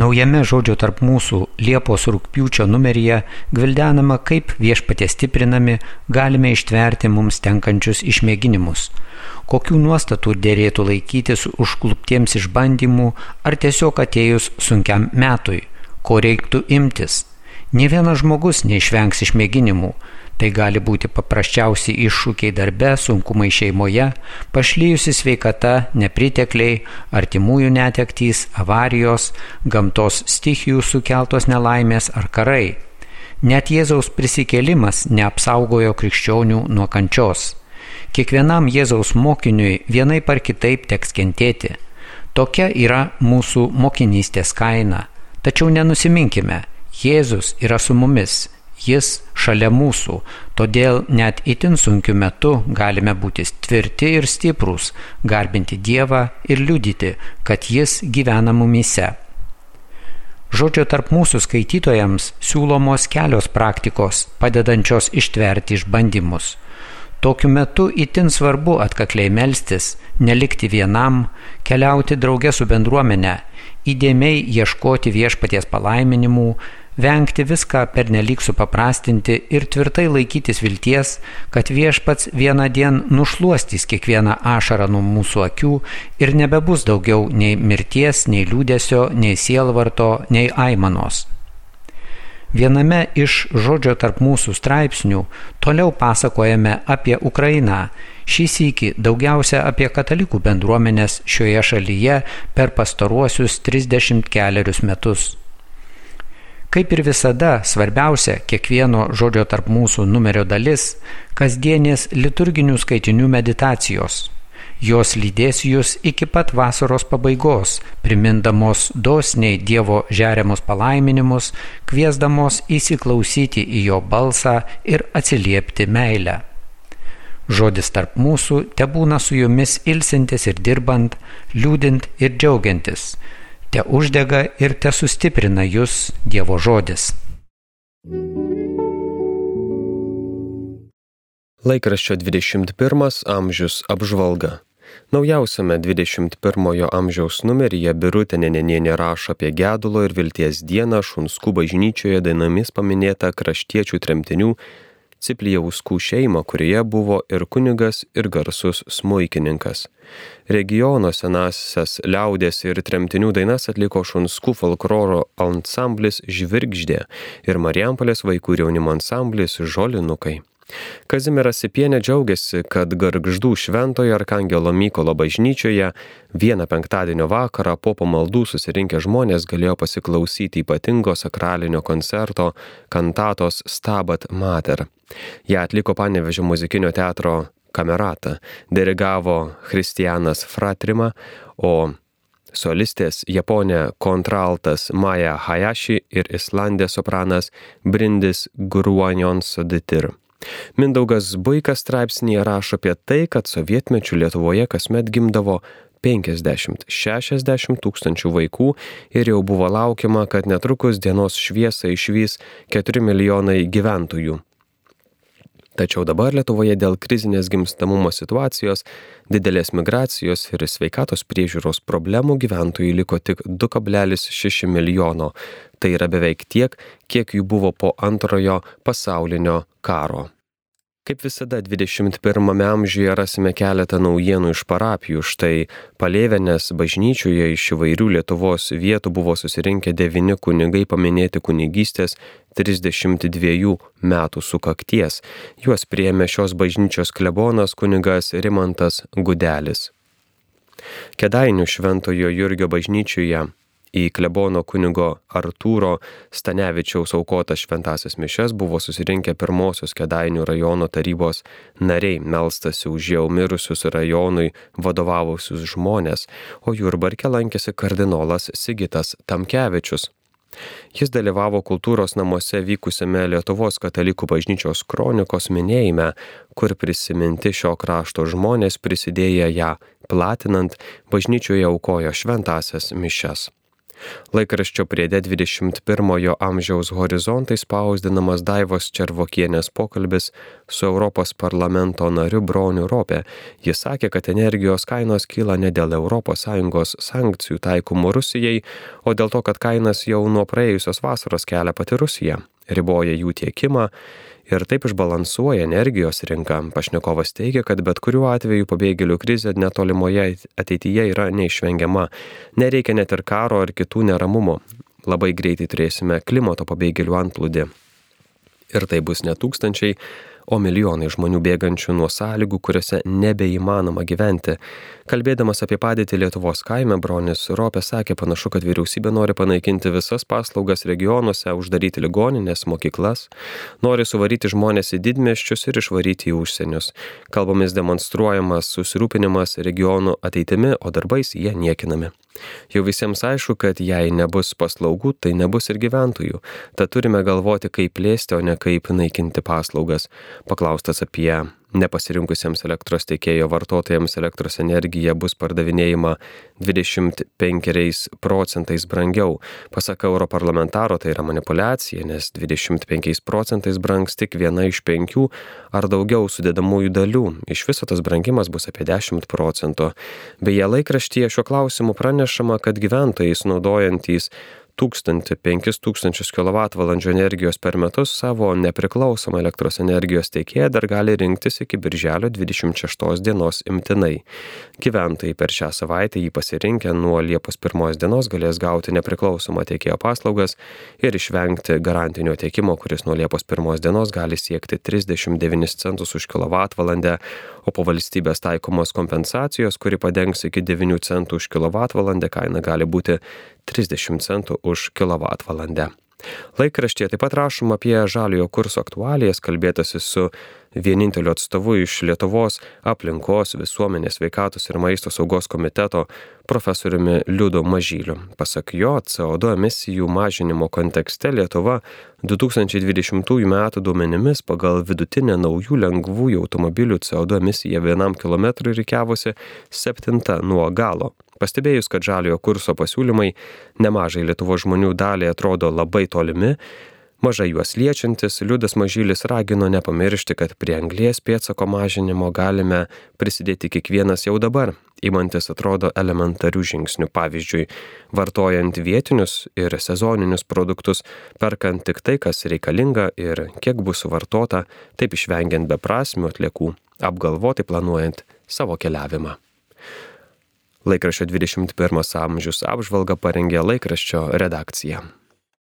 Naujame žodžio tarp mūsų Liepos rūpiučio numeryje gvildenama, kaip viešpatie stiprinami galime ištverti mums tenkančius išmėginimus, kokių nuostatų dėrėtų laikytis užkluptiems išbandymų ar tiesiog atėjus sunkiam metui, ko reiktų imtis. Ne vienas žmogus neišvengs išmėginimų, Tai gali būti paprasčiausi iššūkiai darbe, sunkumai šeimoje, pašlyjusi sveikata, nepritekliai, artimųjų netektys, avarijos, gamtos stichijų sukeltos nelaimės ar karai. Net Jėzaus prisikėlimas neapsaugojo krikščionių nuo kančios. Kiekvienam Jėzaus mokiniui vienai par kitaip teks kentėti. Tokia yra mūsų mokinystės kaina. Tačiau nenusiminkime, Jėzus yra su mumis Jis šalia mūsų, todėl net itin sunkiu metu galime būti tvirti ir stiprūs, garbinti Dievą ir liudyti, kad Jis gyvena mumise. Žodžio tarp mūsų skaitytojams siūlomos kelios praktikos, padedančios ištverti išbandymus. Tokiu metu itin svarbu atkakliai melstis, nelikti vienam, keliauti drauge su bendruomenė, įdėmiai ieškoti viešpaties palaiminimų, vengti viską pernelyg supaprastinti ir tvirtai laikytis vilties, kad viešpats vieną dieną nušuostys kiekvieną ašarą nuo mūsų akių ir nebebus daugiau nei mirties, nei liūdėsio, nei sielvarto, nei aimanos. Viename iš žodžio tarp mūsų straipsnių toliau pasakojame apie Ukrainą, šį sįki daugiausia apie katalikų bendruomenės šioje šalyje per pastaruosius 34 metus. Kaip ir visada, svarbiausia kiekvieno žodžio tarp mūsų numerio dalis - kasdienės liturginių skaitinių meditacijos. Jos lydės jūs iki pat vasaros pabaigos, primindamos dosniai Dievo žeriamus palaiminimus, kviesdamos įsiklausyti į jo balsą ir atsiliepti meilę. Žodis tarp mūsų te būna su jumis ilsintis ir dirbant, liūdint ir džiaugiantis te uždega ir te sustiprina jūs Dievo žodis. Laikraščio 21 amžius apžvalga. Naujausiame 21 amžiaus numeryje Birutė Nenenienė rašo apie gedulo ir vilties dieną Šunskų bažnyčioje dainomis paminėta kraštiečių tremtinių Ciplijauskų šeimą, kurioje buvo ir kunigas, ir garsus smuikininkas. Regiono senasias liaudės ir tremtinių dainas atliko Šunskų folkloro ansamblis Žvirgždė ir Marijampolės vaikų jaunimo ansamblis Žolinukai. Kazimiras Sipienė džiaugiasi, kad Gargždų šventojo Arkangelo Mykolo bažnyčioje vieną penktadienio vakarą po pamaldų susirinkę žmonės galėjo pasiklausyti ypatingo sakralinio koncerto kantatos Stabat Mater. Ja atliko Panevežio muzikinio teatro kamerata, dirigavo Kristianas Fratrima, o solistės Japonė kontraltas Maja Hayashi ir Islandė sopranas Brindis Gruonion Soditir. Mindaugas Buikas straipsnėje rašo apie tai, kad sovietmečių Lietuvoje kasmet gimdavo 50-60 tūkstančių vaikų ir jau buvo laukiama, kad netrukus dienos šviesą išvys 4 milijonai gyventojų. Tačiau dabar Lietuvoje dėl krizinės gimstamumo situacijos, didelės migracijos ir sveikatos priežiūros problemų gyventojų liko tik 2,6 milijono. Tai yra beveik tiek, kiek jų buvo po antrojo pasaulinio karo. Kaip visada 21 amžiuje rasime keletą naujienų iš parapijų. Štai Palėvenės bažnyčioje iš įvairių Lietuvos vietų buvo susirinkę devini kunigai paminėti kunigystės 32 metų sukakties. Juos prieėmė šios bažnyčios klebonas kunigas Rimantas Gudelis. Kedainių Šventojo Jurgio bažnyčioje į klebono kunigo Artūro Stanevičiaus aukotas šventasias mišes buvo susirinkę pirmosios Kedainių rajono tarybos nariai, melstasi už jau mirusius rajonui vadovavusius žmonės, o Jurbarke lankėsi kardinolas Sigitas Tamkevičius. Jis dalyvavo kultūros namuose vykusiame Lietuvos katalikų bažnyčios kronikos minėjime, kur prisiminti šio krašto žmonės prisidėję ją platinant, bažnyčioje aukojo šventasias mišes. Laikraščio priede 21-ojo amžiaus horizontai spausdinamas Daivos Červokienės pokalbis su Europos parlamento nariu Broniu Ropė. Jis sakė, kad energijos kainos kyla ne dėl ES sankcijų taikomų Rusijai, o dėl to, kad kainas jau nuo praėjusios vasaros kelia pati Rusija, riboja jų tiekimą ir taip išbalansuoja energijos rinką. Pašnekovas teigia, kad bet kuriuo atveju pabėgėlių krizė netolimoje ateityje yra neišvengiama. Nereikia net ir karo ar kitų neramumų. Labai greitai turėsime klimato pabėgėlių antplūdį. Ir tai bus ne tūkstančiai, o milijonai žmonių bėgančių nuo sąlygų, kuriuose nebeįmanoma gyventi. Kalbėdamas apie padėtį Lietuvos kaime, Bronis Ropė sakė, panašu, kad vyriausybė nori panaikinti visas paslaugas regionuose, uždaryti ligoninės, mokyklas, nori suvaryti žmonės į didmeščius ir išvaryti į užsienius. Kalbomis demonstruojamas susirūpinimas regionų ateitimi, o darbais jie niekinami. Jau visiems aišku, kad jei nebus paslaugų, tai nebus ir gyventojų. Tad turime galvoti, kaip plėsti, o ne kaip naikinti paslaugas. Paklaustas apie nepasirinkusiems elektros tiekėjo vartotojams elektros energija bus pardavinėjama 25 procentais brangiau. Pasak europarlamentaro, tai yra manipulacija, nes 25 procentais brangs tik viena iš penkių ar daugiau sudėdamųjų dalių. Iš viso tas brangimas bus apie 10 procentų. Beje, laikraštyje šiuo klausimu pranešama, kad gyventojai naudojantys 1000-5000 kWh energijos per metus savo nepriklausomą elektros energijos teikėją dar gali rinktis iki birželio 26 dienos imtinai. Gyventojai per šią savaitę jį pasirinkę nuo Liepos 1 dienos galės gauti nepriklausomą tiekėjo paslaugas ir išvengti garantinio tiekimo, kuris nuo Liepos 1 dienos gali siekti 39 centus už kWh, o po valstybės taikomos kompensacijos, kuri padengs iki 9 centų už kWh, kaina gali būti 30 centų už kilovatvalandę. Laikraštyje taip pat rašoma apie žaliojo kurso aktualijas, kalbėtasi su vieninteliu atstovu iš Lietuvos aplinkos, visuomenės veikatos ir maisto saugos komiteto profesoriumi Liudo Mažyliu. Pasak jo, CO2 emisijų mažinimo kontekste Lietuva 2020 m. duomenimis pagal vidutinę naujų lengvųjų automobilių CO2 emisiją vienam kilometrui reikiavusi septinta nuo galo. Pastebėjus, kad žaliojo kurso pasiūlymai nemažai Lietuvo žmonių daliai atrodo labai tolimi, mažai juos liečiantis, Liudas Mažylis ragino nepamiršti, kad prie anglės pėtsako mažinimo galime prisidėti kiekvienas jau dabar, įmantis atrodo elementarių žingsnių, pavyzdžiui, vartojant vietinius ir sezoninius produktus, perkant tik tai, kas reikalinga ir kiek bus suvartota, taip išvengiant beprasmių atliekų, apgalvotai planuojant savo keliavimą. Laikraščio 21 amžius apžvalga parengė laikraščio redakcija.